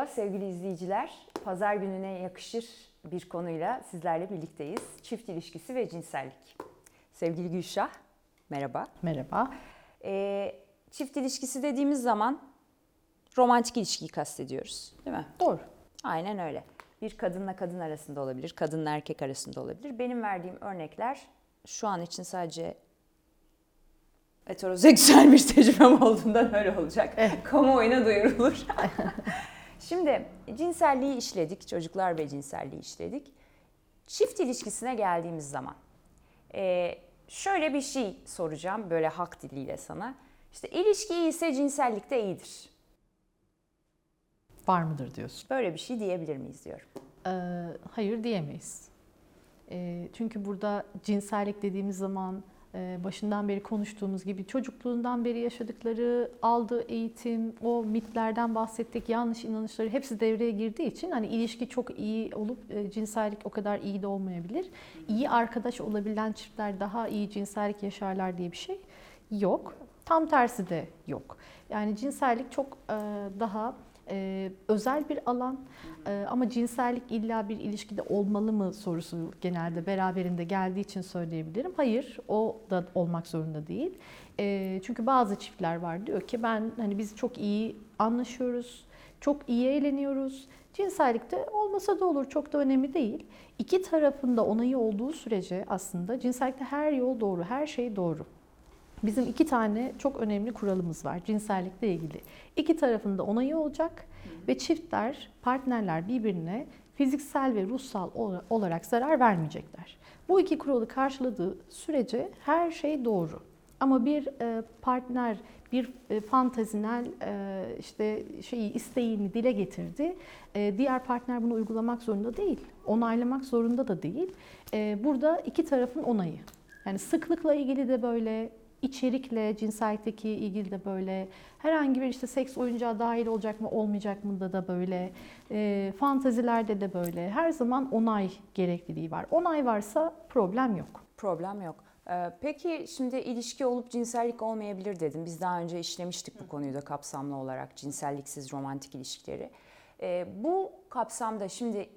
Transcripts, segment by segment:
Merhaba sevgili izleyiciler. Pazar gününe yakışır bir konuyla sizlerle birlikteyiz. Çift ilişkisi ve cinsellik. Sevgili Gülşah, merhaba. Merhaba. Ee, çift ilişkisi dediğimiz zaman romantik ilişkiyi kastediyoruz değil mi? Doğru. Aynen öyle. Bir kadınla kadın arasında olabilir, kadınla erkek arasında olabilir. Benim verdiğim örnekler şu an için sadece heteroseksüel bir tecrübem olduğundan öyle olacak. Kamuoyuna duyurulur. Şimdi cinselliği işledik, çocuklar ve cinselliği işledik. Çift ilişkisine geldiğimiz zaman e, şöyle bir şey soracağım böyle hak diliyle sana. İşte ilişki iyiyse cinsellik de iyidir. Var mıdır diyorsun? Böyle bir şey diyebilir miyiz diyorum. Ee, hayır diyemeyiz. Ee, çünkü burada cinsellik dediğimiz zaman e, başından beri konuştuğumuz gibi çocukluğundan beri yaşadıkları, aldığı eğitim, o mitlerden bahsettik, yanlış inanışları hepsi devreye girdiği için hani ilişki çok iyi olup e, cinsellik o kadar iyi de olmayabilir. İyi arkadaş olabilen çiftler daha iyi cinsellik yaşarlar diye bir şey yok. Tam tersi de yok. Yani cinsellik çok e, daha e, özel bir alan e, ama cinsellik illa bir ilişkide olmalı mı sorusu genelde beraberinde geldiği için söyleyebilirim. Hayır, o da olmak zorunda değil. E, çünkü bazı çiftler var diyor ki ben hani biz çok iyi anlaşıyoruz, çok iyi eğleniyoruz. Cinsellikte olmasa da olur, çok da önemli değil. İki tarafında onayı olduğu sürece aslında cinsellikte her yol doğru, her şey doğru. Bizim iki tane çok önemli kuralımız var cinsellikle ilgili. İki tarafında onayı olacak ve çiftler, partnerler birbirine fiziksel ve ruhsal olarak zarar vermeyecekler. Bu iki kuralı karşıladığı sürece her şey doğru. Ama bir e, partner bir e, fantazinel e, işte şeyi isteğini dile getirdi. Diğer partner bunu uygulamak zorunda değil. Onaylamak zorunda da değil. Burada iki tarafın onayı. Yani sıklıkla ilgili de böyle, içerikle, cinsellikteki ilgili de böyle, herhangi bir işte seks oyuncağı dahil olacak mı olmayacak mı da da böyle, e, fantazilerde de böyle, her zaman onay gerekliliği var. Onay varsa problem yok. Problem yok. Ee, peki şimdi ilişki olup cinsellik olmayabilir dedim. Biz daha önce işlemiştik bu konuyu da kapsamlı olarak cinselliksiz romantik ilişkileri. Ee, bu kapsamda şimdi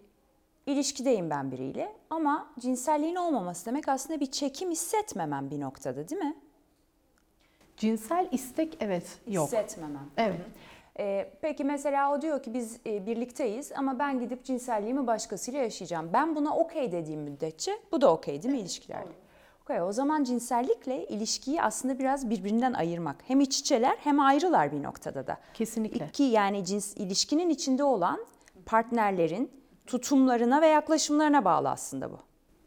ilişkideyim ben biriyle ama cinselliğin olmaması demek aslında bir çekim hissetmemem bir noktada değil mi? Cinsel istek evet yok. Hissetmemem. Evet. Ee, peki mesela o diyor ki biz e, birlikteyiz ama ben gidip cinselliğimi başkasıyla yaşayacağım. Ben buna okey dediğim müddetçe bu da okey değil mi ilişkilerde? Okey o zaman cinsellikle ilişkiyi aslında biraz birbirinden ayırmak. Hem iç içeler hem ayrılar bir noktada da. Kesinlikle. İki yani cins ilişkinin içinde olan partnerlerin tutumlarına ve yaklaşımlarına bağlı aslında bu.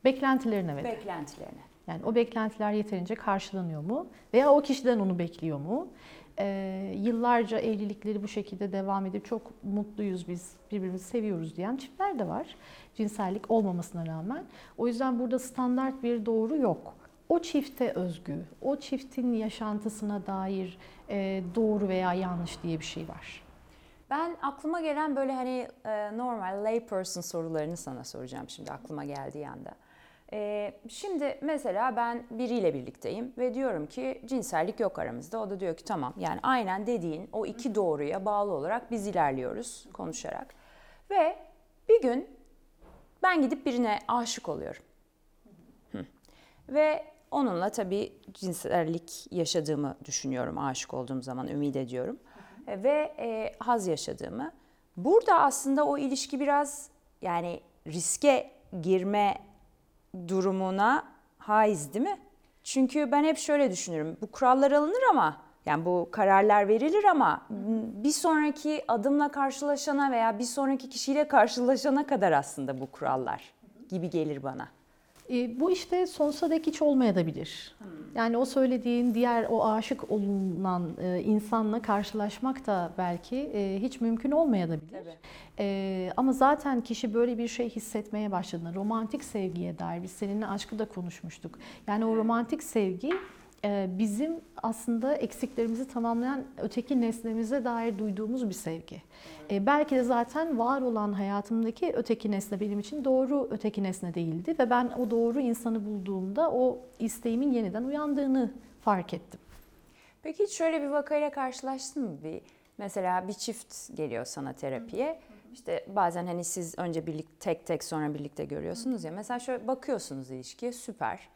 Beklentilerine ve Beklentilerine. Yani o beklentiler yeterince karşılanıyor mu? Veya o kişiden onu bekliyor mu? Ee, yıllarca evlilikleri bu şekilde devam edip çok mutluyuz biz, birbirimizi seviyoruz diyen çiftler de var. Cinsellik olmamasına rağmen. O yüzden burada standart bir doğru yok. O çifte özgü, o çiftin yaşantısına dair e, doğru veya yanlış diye bir şey var. Ben aklıma gelen böyle hani e, normal layperson sorularını sana soracağım şimdi aklıma geldiği anda. Ee, şimdi mesela ben biriyle birlikteyim ve diyorum ki cinsellik yok aramızda. O da diyor ki tamam yani aynen dediğin o iki doğruya bağlı olarak biz ilerliyoruz konuşarak. Ve bir gün ben gidip birine aşık oluyorum. Hı. Ve onunla tabii cinsellik yaşadığımı düşünüyorum aşık olduğum zaman ümit ediyorum. Ve e, haz yaşadığımı. Burada aslında o ilişki biraz yani riske girme durumuna haiz değil mi? Çünkü ben hep şöyle düşünürüm. Bu kurallar alınır ama yani bu kararlar verilir ama bir sonraki adımla karşılaşana veya bir sonraki kişiyle karşılaşana kadar aslında bu kurallar gibi gelir bana. E, bu işte sonsuza dek hiç olmayabilir. Hmm. Yani o söylediğin diğer o aşık olunan e, insanla karşılaşmak da belki e, hiç mümkün olmayabilir. E, ama zaten kişi böyle bir şey hissetmeye başladığında romantik sevgiye dair biz seninle aşkı da konuşmuştuk. Yani o romantik sevgi bizim aslında eksiklerimizi tamamlayan öteki nesnemize dair duyduğumuz bir sevgi. E, belki de zaten var olan hayatımdaki öteki nesne benim için doğru öteki nesne değildi ve ben o doğru insanı bulduğumda o isteğimin yeniden uyandığını fark ettim. Peki hiç şöyle bir vakayla karşılaştın mı? Bir Mesela bir çift geliyor sana terapiye. İşte bazen hani siz önce birlikte tek tek sonra birlikte görüyorsunuz ya. Mesela şöyle bakıyorsunuz ilişkiye süper.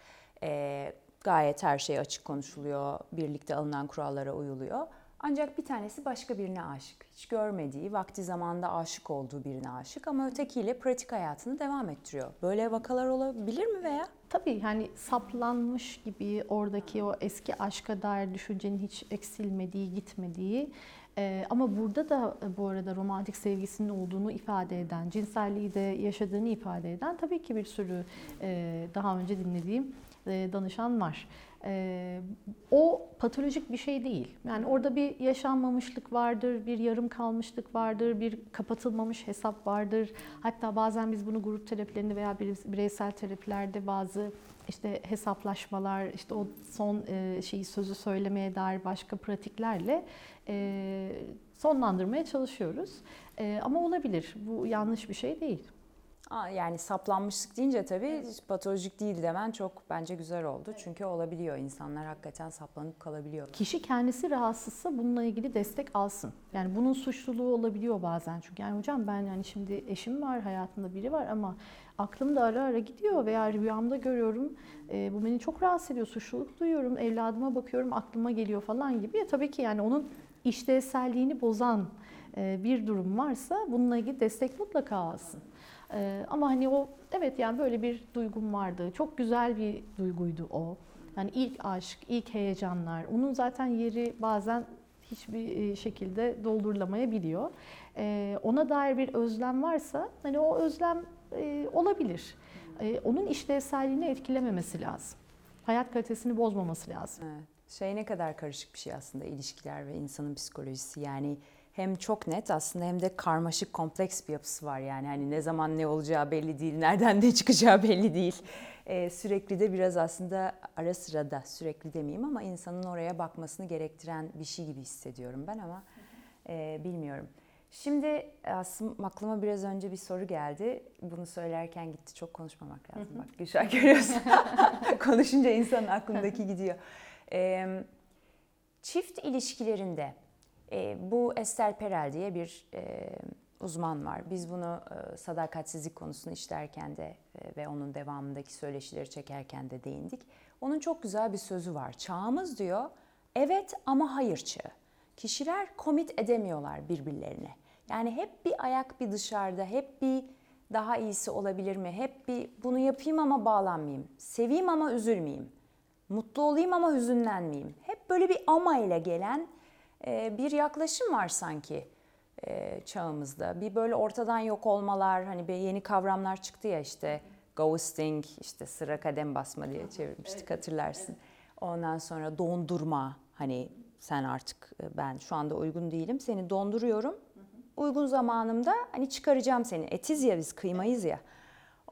Ee, gayet her şey açık konuşuluyor. Birlikte alınan kurallara uyuluyor. Ancak bir tanesi başka birine aşık. Hiç görmediği, vakti zamanda aşık olduğu birine aşık ama ötekiyle pratik hayatını devam ettiriyor. Böyle vakalar olabilir mi veya? Tabii yani saplanmış gibi oradaki o eski aşka dair düşüncenin hiç eksilmediği, gitmediği e, ama burada da e, bu arada romantik sevgisinin olduğunu ifade eden, cinselliği de yaşadığını ifade eden tabii ki bir sürü e, daha önce dinlediğim danışan var. E, o patolojik bir şey değil. Yani orada bir yaşanmamışlık vardır, bir yarım kalmışlık vardır, bir kapatılmamış hesap vardır. Hatta bazen biz bunu grup terapilerinde veya bire- bireysel terapilerde bazı işte hesaplaşmalar, işte o son e, şeyi sözü söylemeye dair başka pratiklerle e, sonlandırmaya çalışıyoruz. E, ama olabilir. Bu yanlış bir şey değil. Aa, yani saplanmışlık deyince tabii patolojik değil demen çok bence güzel oldu. Çünkü olabiliyor insanlar hakikaten saplanıp kalabiliyor. Kişi kendisi rahatsızsa bununla ilgili destek alsın. Yani bunun suçluluğu olabiliyor bazen çünkü yani hocam ben yani şimdi eşim var, hayatımda biri var ama aklım da ara ara gidiyor veya rüyamda görüyorum. e, bu beni çok rahatsız ediyor, suçluluk duyuyorum, evladıma bakıyorum aklıma geliyor falan gibi. Ya, tabii ki yani onun işlevselliğini bozan e, bir durum varsa bununla ilgili destek mutlaka alsın. E, ama hani o evet yani böyle bir duygum vardı. Çok güzel bir duyguydu o. Yani ilk aşk, ilk heyecanlar. Onun zaten yeri bazen hiçbir e, şekilde doldurulamayabiliyor. E, Ona dair bir özlem varsa hani o özlem e, olabilir. E, Onun işlevselliğini etkilememesi lazım. Hayat kalitesini bozmaması lazım. Evet. Şey ne kadar karışık bir şey aslında ilişkiler ve insanın psikolojisi. Yani hem çok net aslında hem de karmaşık kompleks bir yapısı var yani hani ne zaman ne olacağı belli değil, nereden ne çıkacağı belli değil. Ee, sürekli de biraz aslında ara sıra da sürekli demeyeyim ama insanın oraya bakmasını gerektiren bir şey gibi hissediyorum ben ama e, bilmiyorum. Şimdi aslında aklıma biraz önce bir soru geldi. Bunu söylerken gitti. Çok konuşmamak lazım. Bak Gülşah görüyorsun. Konuşunca insanın aklındaki gidiyor. Ee, çift ilişkilerinde e, bu Esther Perel diye bir e, uzman var. Biz bunu e, sadakatsizlik konusunu işlerken de e, ve onun devamındaki söyleşileri çekerken de değindik. Onun çok güzel bir sözü var. Çağımız diyor, evet ama hayır çağı. Kişiler komit edemiyorlar birbirlerine. Yani hep bir ayak bir dışarıda, hep bir daha iyisi olabilir mi? Hep bir bunu yapayım ama bağlanmayayım. Seveyim ama üzülmeyeyim. Mutlu olayım ama hüzünlenmeyeyim. Hep böyle bir ama ile gelen bir yaklaşım var sanki e, çağımızda. Bir böyle ortadan yok olmalar, hani bir yeni kavramlar çıktı ya işte ghosting, işte sıra kadem basma diye çevirmiştik hatırlarsın. Ondan sonra dondurma, hani sen artık e, ben şu anda uygun değilim, seni donduruyorum. Uygun zamanımda hani çıkaracağım seni. Etiz ya biz kıymayız ya.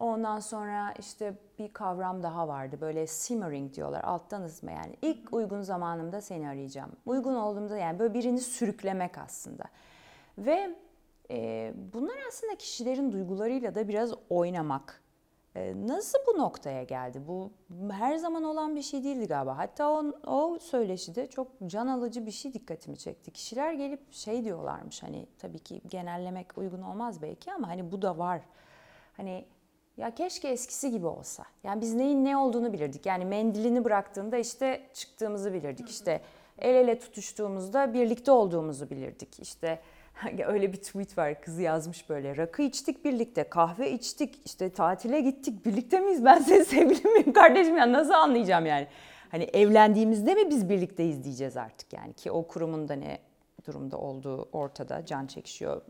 Ondan sonra işte bir kavram daha vardı. Böyle simmering diyorlar. Alttan ısma yani. İlk uygun zamanımda seni arayacağım. Uygun olduğumda yani böyle birini sürüklemek aslında. Ve e, bunlar aslında kişilerin duygularıyla da biraz oynamak. E, nasıl bu noktaya geldi? Bu her zaman olan bir şey değildi galiba. Hatta o, o söyleşide çok can alıcı bir şey dikkatimi çekti. Kişiler gelip şey diyorlarmış hani tabii ki genellemek uygun olmaz belki ama hani bu da var. Hani ya keşke eskisi gibi olsa. Yani biz neyin ne olduğunu bilirdik. Yani mendilini bıraktığında işte çıktığımızı bilirdik. İşte el ele tutuştuğumuzda birlikte olduğumuzu bilirdik. İşte öyle bir tweet var kızı yazmış böyle. Rakı içtik birlikte, kahve içtik, işte tatile gittik. Birlikte miyiz? Ben senin sevgilim miyim kardeşim? Ya nasıl anlayacağım yani? Hani evlendiğimizde mi biz birlikteyiz diyeceğiz artık yani. Ki o kurumun da ne durumda olduğu ortada. Can çekişiyor.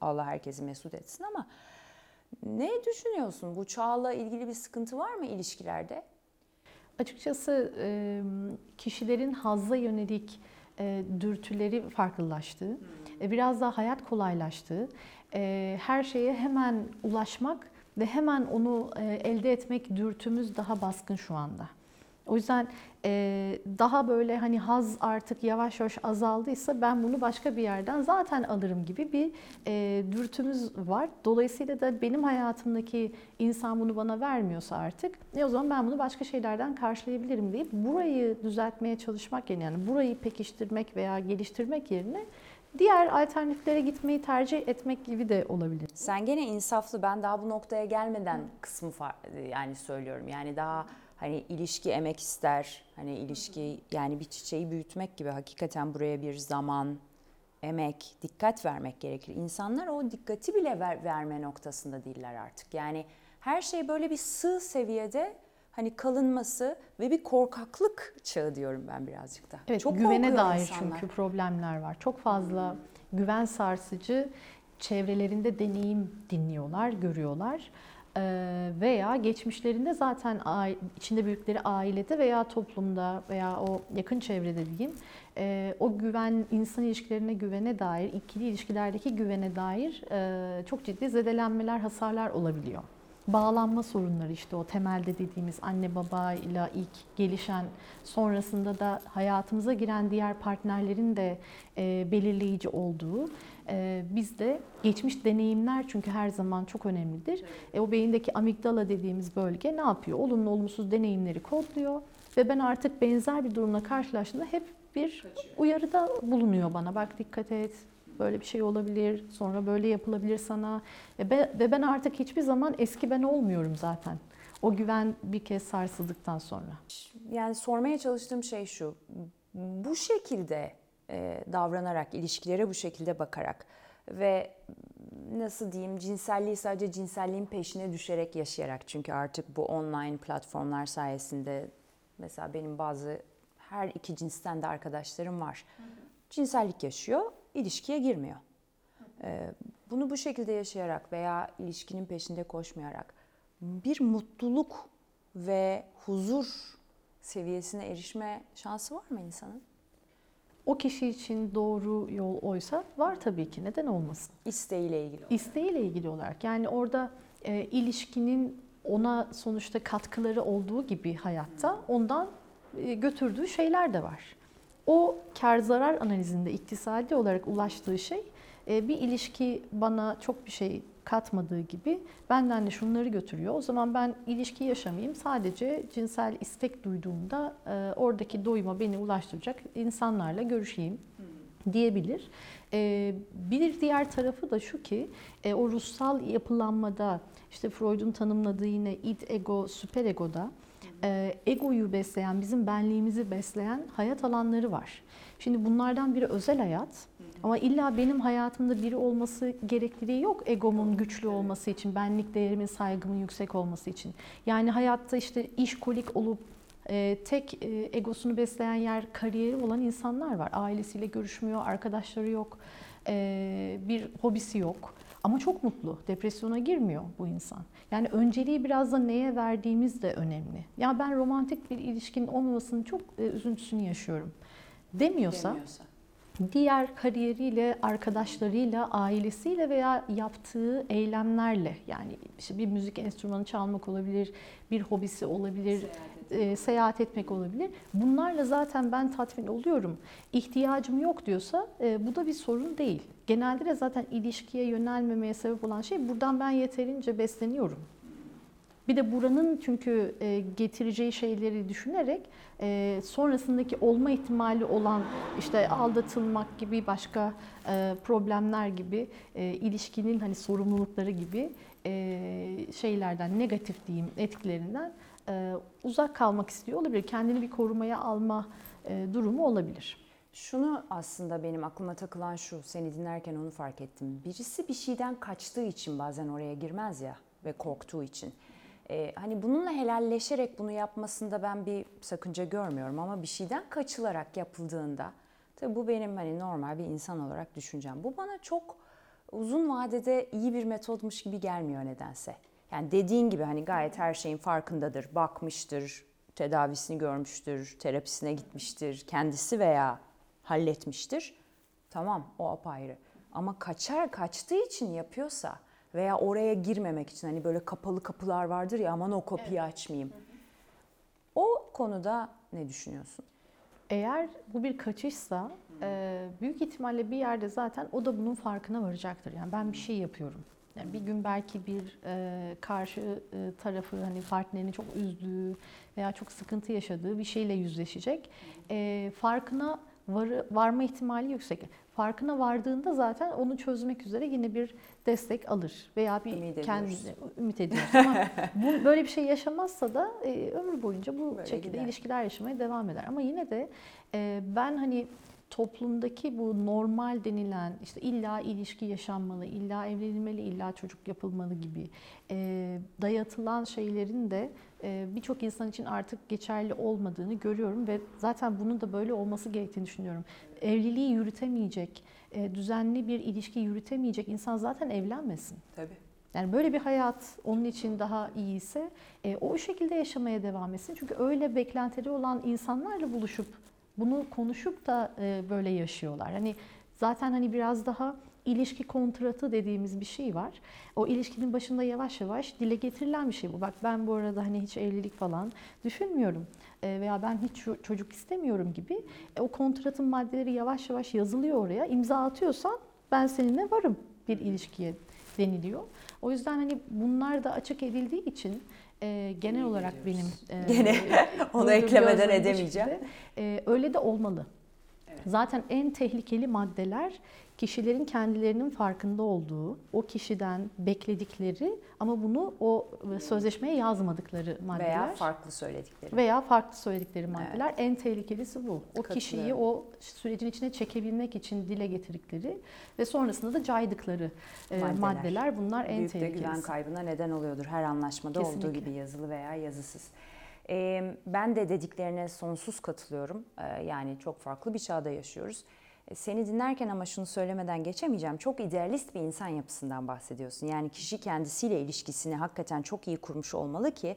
Allah herkesi mesut etsin ama ne düşünüyorsun? Bu çağla ilgili bir sıkıntı var mı ilişkilerde? Açıkçası kişilerin hazza yönelik dürtüleri farklılaştı. E, Biraz daha hayat kolaylaştı. Her şeye hemen ulaşmak ve hemen onu elde etmek dürtümüz daha baskın şu anda. O yüzden e, daha böyle hani haz artık yavaş yavaş azaldıysa ben bunu başka bir yerden zaten alırım gibi bir e, dürtümüz var. Dolayısıyla da benim hayatımdaki insan bunu bana vermiyorsa artık e o zaman ben bunu başka şeylerden karşılayabilirim deyip burayı düzeltmeye çalışmak yerine yani burayı pekiştirmek veya geliştirmek yerine diğer alternatiflere gitmeyi tercih etmek gibi de olabilir. Sen gene insaflı ben daha bu noktaya gelmeden kısmı yani söylüyorum. Yani daha hani ilişki emek ister. Hani ilişki yani bir çiçeği büyütmek gibi hakikaten buraya bir zaman, emek, dikkat vermek gerekir. İnsanlar o dikkati bile ver- verme noktasında değiller artık. Yani her şey böyle bir sığ seviyede hani kalınması ve bir korkaklık çağı diyorum ben birazcık da. Evet, Çok güvene dair insanlar. çünkü problemler var. Çok fazla güven sarsıcı çevrelerinde deneyim dinliyorlar, görüyorlar. Ee, veya geçmişlerinde zaten içinde büyükleri ailede veya toplumda veya o yakın çevrede diyeyim e, o güven insan ilişkilerine güvene dair ikili ilişkilerdeki güvene dair e, çok ciddi zedelenmeler hasarlar olabiliyor. Bağlanma sorunları işte o temelde dediğimiz anne babayla ilk gelişen sonrasında da hayatımıza giren diğer partnerlerin de e, belirleyici olduğu e, bizde geçmiş deneyimler çünkü her zaman çok önemlidir. E, o beyindeki amigdala dediğimiz bölge ne yapıyor? Olumlu olumsuz deneyimleri kodluyor ve ben artık benzer bir durumla karşılaştığımda hep bir uyarıda bulunuyor bana. Bak dikkat et, böyle bir şey olabilir, sonra böyle yapılabilir sana. Ve ben, ve ben artık hiçbir zaman eski ben olmuyorum zaten. O güven bir kez sarsıldıktan sonra. Yani sormaya çalıştığım şey şu. Bu şekilde e, davranarak, ilişkilere bu şekilde bakarak ve nasıl diyeyim cinselliği sadece cinselliğin peşine düşerek yaşayarak çünkü artık bu online platformlar sayesinde mesela benim bazı her iki cinsten de arkadaşlarım var. Cinsellik yaşıyor, ilişkiye girmiyor. E, bunu bu şekilde yaşayarak veya ilişkinin peşinde koşmayarak bir mutluluk ve huzur seviyesine erişme şansı var mı insanın? O kişi için doğru yol oysa var tabii ki. Neden olmasın? İsteğiyle ilgili. İsteğiyle ilgili olarak. Yani orada e, ilişkinin ona sonuçta katkıları olduğu gibi hayatta ondan e, götürdüğü şeyler de var. O kar zarar analizinde iktisadi olarak ulaştığı şey e, bir ilişki bana çok bir şey katmadığı gibi benden de şunları götürüyor. O zaman ben ilişki yaşamayayım. Sadece cinsel istek duyduğumda e, oradaki doyuma beni ulaştıracak insanlarla görüşeyim diyebilir. Ee, bir diğer tarafı da şu ki e, o ruhsal yapılanmada işte Freud'un tanımladığı yine id, ego, süperegoda e, egoyu besleyen, bizim benliğimizi besleyen hayat alanları var. Şimdi bunlardan biri özel hayat ama illa benim hayatımda biri olması gerekliliği yok egomun güçlü olması için, benlik değerimin, saygımın yüksek olması için. Yani hayatta işte işkolik olup e, tek e, egosunu besleyen yer kariyeri olan insanlar var. Ailesiyle görüşmüyor, arkadaşları yok, e, bir hobisi yok. Ama çok mutlu, depresyona girmiyor bu insan. Yani önceliği biraz da neye verdiğimiz de önemli. Ya ben romantik bir ilişkinin olmamasının çok e, üzüntüsünü yaşıyorum demiyorsa, Demiyorsa. Diğer kariyeriyle, arkadaşlarıyla, ailesiyle veya yaptığı eylemlerle yani işte bir müzik enstrümanı çalmak olabilir, bir hobisi olabilir, e, seyahat etmek olabilir. Bunlarla zaten ben tatmin oluyorum. İhtiyacım yok diyorsa e, bu da bir sorun değil. Genelde de zaten ilişkiye yönelmemeye sebep olan şey buradan ben yeterince besleniyorum. Bir de buranın çünkü e, getireceği şeyleri düşünerek e, sonrasındaki olma ihtimali olan işte aldatılmak gibi başka e, problemler gibi ilişkinin hani sorumlulukları gibi şeylerden negatif diyeyim etkilerinden uzak kalmak istiyor olabilir. Kendini bir korumaya alma durumu olabilir. Şunu aslında benim aklıma takılan şu, seni dinlerken onu fark ettim. Birisi bir şeyden kaçtığı için bazen oraya girmez ya ve korktuğu için. Ee, hani bununla helalleşerek bunu yapmasında ben bir sakınca görmüyorum ama bir şeyden kaçılarak yapıldığında, tabii bu benim hani normal bir insan olarak düşüncem. Bu bana çok uzun vadede iyi bir metodmuş gibi gelmiyor nedense. Yani dediğin gibi hani gayet her şeyin farkındadır, bakmıştır, tedavisini görmüştür, terapisine gitmiştir, kendisi veya halletmiştir. Tamam o apayrı. Ama kaçar kaçtığı için yapıyorsa veya oraya girmemek için hani böyle kapalı kapılar vardır ya aman o kapıyı açmayayım. O konuda ne düşünüyorsun? Eğer bu bir kaçışsa e, büyük ihtimalle bir yerde zaten o da bunun farkına varacaktır. Yani ben bir şey yapıyorum. Yani bir gün belki bir e, karşı e, tarafı hani partnerini çok üzdüğü veya çok sıkıntı yaşadığı bir şeyle yüzleşecek. E, farkına varı, varma ihtimali yüksek. Farkına vardığında zaten onu çözmek üzere yine bir destek alır veya bir Ümit kendi ediyoruz. ümit ediyoruz. Ama bu, böyle bir şey yaşamazsa da e, ömür boyunca bu Böyle şekilde gider. ilişkiler yaşamaya devam eder. Ama yine de e, ben hani toplumdaki bu normal denilen işte illa ilişki yaşanmalı, illa evlenilmeli, illa çocuk yapılmalı gibi e, dayatılan şeylerin de e, birçok insan için artık geçerli olmadığını görüyorum ve zaten bunun da böyle olması gerektiğini düşünüyorum. Evliliği yürütemeyecek, e, düzenli bir ilişki yürütemeyecek insan zaten evlenmesin. Tabii. Yani böyle bir hayat onun için daha iyi ise e, o şekilde yaşamaya devam etsin. Çünkü öyle beklentileri olan insanlarla buluşup bunu konuşup da e, böyle yaşıyorlar. Hani zaten hani biraz daha ilişki kontratı dediğimiz bir şey var. O ilişkinin başında yavaş yavaş dile getirilen bir şey bu. Bak ben bu arada hani hiç evlilik falan düşünmüyorum E, veya ben hiç ço- çocuk istemiyorum gibi. E, o kontratın maddeleri yavaş yavaş yazılıyor oraya. İmza atıyorsan ben seninle varım bir ilişkiye deniliyor. O yüzden hani bunlar da açık edildiği için e, genel olarak benim e, Gene onu eklemeden edemeyeceğim. e, öyle de olmalı. Evet. Zaten en tehlikeli maddeler kişilerin kendilerinin farkında olduğu, o kişiden bekledikleri ama bunu o sözleşmeye yazmadıkları maddeler Veya farklı söyledikleri. veya farklı söyledikleri maddeler en tehlikelisi bu. O kişiyi o sürecin içine çekebilmek için dile getirdikleri ve sonrasında da caydıkları e, Maddeler. maddeler. bunlar en Büyük de güven tehlikelisi. kaybına neden oluyordur her anlaşmada olduğu Kesinlikle. gibi yazılı veya yazısız. Ben de dediklerine sonsuz katılıyorum. Ee, yani çok farklı bir çağda yaşıyoruz. Ee, Seni dinlerken ama şunu söylemeden geçemeyeceğim. Çok idealist bir insan yapısından bahsediyorsun. Yani kişi kendisiyle ilişkisini hakikaten çok iyi kurmuş olmalı ki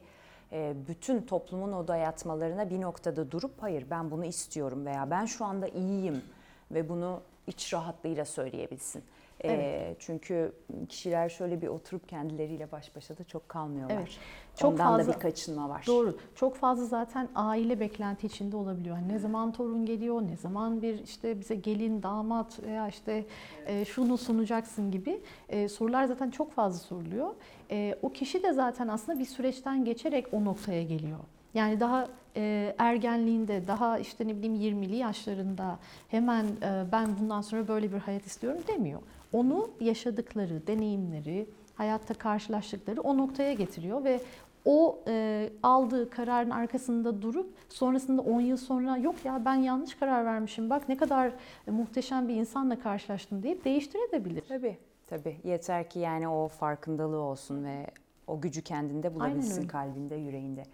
e, bütün toplumun o dayatmalarına bir noktada durup hayır ben bunu istiyorum veya ben şu anda iyiyim ve bunu iç rahatlığıyla söyleyebilsin. Evet. çünkü kişiler şöyle bir oturup kendileriyle baş başa da çok kalmıyorlar. Evet. Çok Ondan fazla- da bir kaçınma var. Doğru. Çok fazla zaten aile beklenti içinde olabiliyor. Hani ne zaman torun geliyor, ne zaman bir işte bize gelin, damat veya işte e, şunu sunacaksın gibi e, sorular zaten çok fazla soruluyor. E, o kişi de zaten aslında bir süreçten geçerek o noktaya geliyor. Yani daha e, ergenliğinde, daha işte ne bileyim 20'li yaşlarında hemen e, ben bundan sonra böyle bir hayat istiyorum demiyor. Onu yaşadıkları, deneyimleri, hayatta karşılaştıkları o noktaya getiriyor ve o e, aldığı kararın arkasında durup sonrasında 10 yıl sonra yok ya ben yanlış karar vermişim bak ne kadar e, muhteşem bir insanla karşılaştım deyip değiştirebilir. Tabii, tabii. Yeter ki yani o farkındalığı olsun ve o gücü kendinde bulabilsin kalbinde, yüreğinde.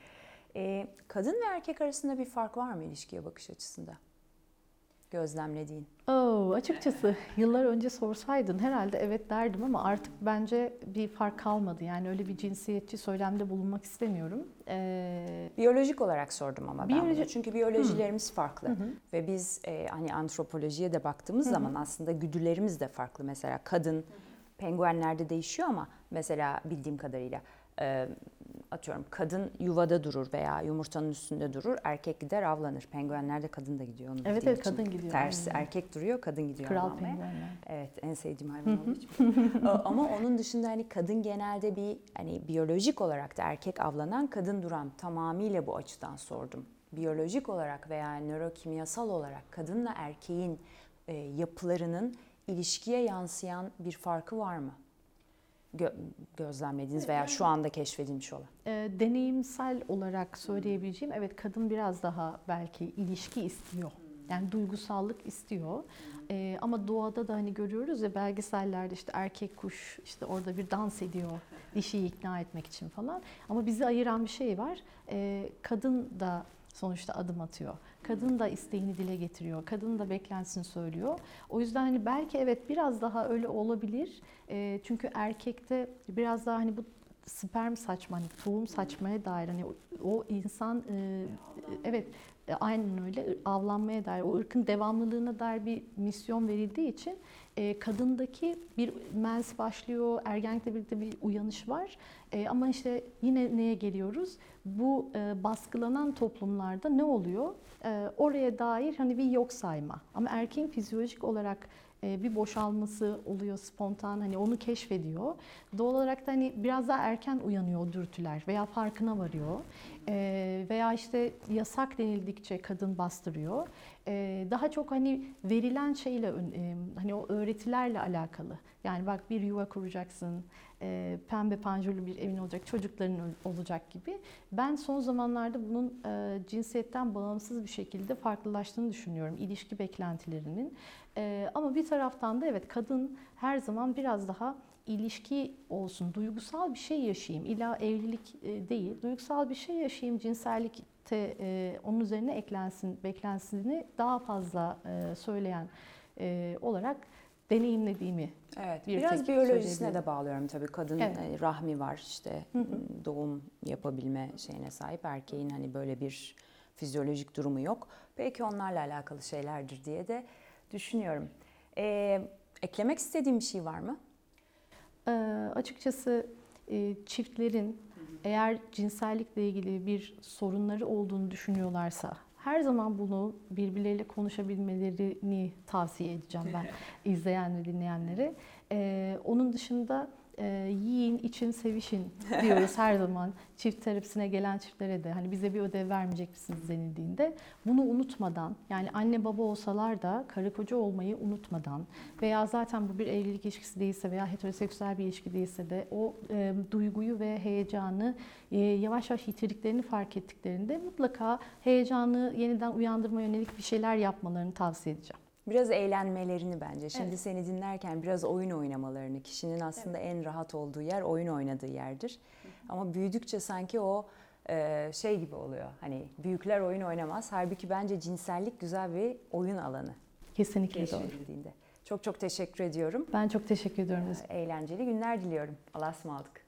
Ee, kadın ve erkek arasında bir fark var mı ilişkiye bakış açısında? Gözlemlediğin. Oo, açıkçası yıllar önce sorsaydın herhalde evet derdim ama artık bence bir fark kalmadı. Yani öyle bir cinsiyetçi söylemde bulunmak istemiyorum. Ee, Biyolojik olarak sordum ama ben Biyoloji- bunu. Çünkü biyolojilerimiz farklı. Hı hı. Ve biz e, hani antropolojiye de baktığımız zaman aslında güdülerimiz de farklı. Mesela kadın penguenlerde değişiyor ama mesela bildiğim kadarıyla e, atıyorum kadın yuvada durur veya yumurtanın üstünde durur. Erkek gider avlanır. Penguenlerde kadın da gidiyor. Onu Evet, evet, için. kadın gidiyor, Tersi aynen. erkek duruyor kadın gidiyor kral avlanmaya. penguenler. Evet en sevdiğim hayvan olduğu için. Ee, Ama onun dışında hani kadın genelde bir hani biyolojik olarak da erkek avlanan kadın duran tamamıyla bu açıdan sordum. Biyolojik olarak veya nörokimyasal olarak kadınla erkeğin e, yapılarının ilişkiye yansıyan bir farkı var mı? Gö- gözlemlediğiniz veya şu anda keşfedilmiş olan. E, deneyimsel olarak söyleyebileceğim evet kadın biraz daha belki ilişki istiyor. Yani duygusallık istiyor. E, ama doğada da hani görüyoruz ya belgesellerde işte erkek kuş işte orada bir dans ediyor dişiyi ikna etmek için falan. Ama bizi ayıran bir şey var. E, kadın da sonuçta adım atıyor. Kadın da isteğini dile getiriyor. Kadın da beklentisini söylüyor. O yüzden hani belki evet biraz daha öyle olabilir. E, çünkü erkekte biraz daha hani bu sperm saçma, hani tohum saçmaya dair hani o, o insan e, evet e, aynen öyle avlanmaya dair, o ırkın devamlılığına dair bir misyon verildiği için e, kadındaki bir mens başlıyor, ergenlikle birlikte bir uyanış var. E, ama işte yine neye geliyoruz? Bu e, baskılanan toplumlarda ne oluyor? E, oraya dair hani bir yok sayma. Ama erkeğin fizyolojik olarak e, bir boşalması oluyor spontan hani onu keşfediyor. Doğal olarak da hani biraz daha erken uyanıyor o dürtüler veya farkına varıyor. Ee, veya işte yasak denildikçe kadın bastırıyor. Ee, daha çok hani verilen şeyle e, hani o öğretilerle alakalı. Yani bak bir yuva kuracaksın, e, pembe panjurlu bir evin olacak, çocukların ol- olacak gibi. Ben son zamanlarda bunun e, cinsiyetten bağımsız bir şekilde farklılaştığını düşünüyorum ilişki beklentilerinin. E, ama bir taraftan da evet kadın her zaman biraz daha ilişki olsun, duygusal bir şey yaşayayım. İlla evlilik e, değil, duygusal bir şey yaşayayım, cinsellikte e, onun üzerine eklensin, beklentisini daha fazla e, söyleyen e, olarak deneyimlediğimi Evet. Bir Biraz biyolojisine de bağlıyorum tabii. Kadın Evet. rahmi var işte Hı hı. doğum yapabilme şeyine sahip. Erkeğin hani böyle bir fizyolojik durumu yok. Belki onlarla alakalı şeylerdir diye de düşünüyorum. Ee, eklemek istediğim bir şey var mı? Ee, açıkçası e, çiftlerin eğer cinsellikle ilgili bir sorunları olduğunu düşünüyorlarsa her zaman bunu birbirleriyle konuşabilmelerini tavsiye edeceğim ben izleyen ve dinleyenlere. Ee, onun dışında e, yiyin, için, sevişin diyoruz her zaman çift terapisine gelen çiftlere de hani bize bir ödev vermeyecek misiniz denildiğinde bunu unutmadan yani anne baba olsalar da karı koca olmayı unutmadan veya zaten bu bir evlilik ilişkisi değilse veya heteroseksüel bir ilişki değilse de o e, duyguyu ve heyecanı e, yavaş yavaş yitirdiklerini fark ettiklerinde mutlaka heyecanı yeniden uyandırma yönelik bir şeyler yapmalarını tavsiye edeceğim. Biraz eğlenmelerini bence. Şimdi Evet. seni dinlerken biraz oyun oynamalarını. Kişinin aslında en rahat olduğu yer oyun oynadığı yerdir. Ama büyüdükçe sanki o e, şey gibi oluyor. Hani büyükler oyun oynamaz. Halbuki bence cinsellik güzel bir oyun alanı. Kesinlikle doğru. Çok çok teşekkür ediyorum. Ben çok teşekkür ediyorum. Eğlenceli günler diliyorum. Allah'a ısmarladık.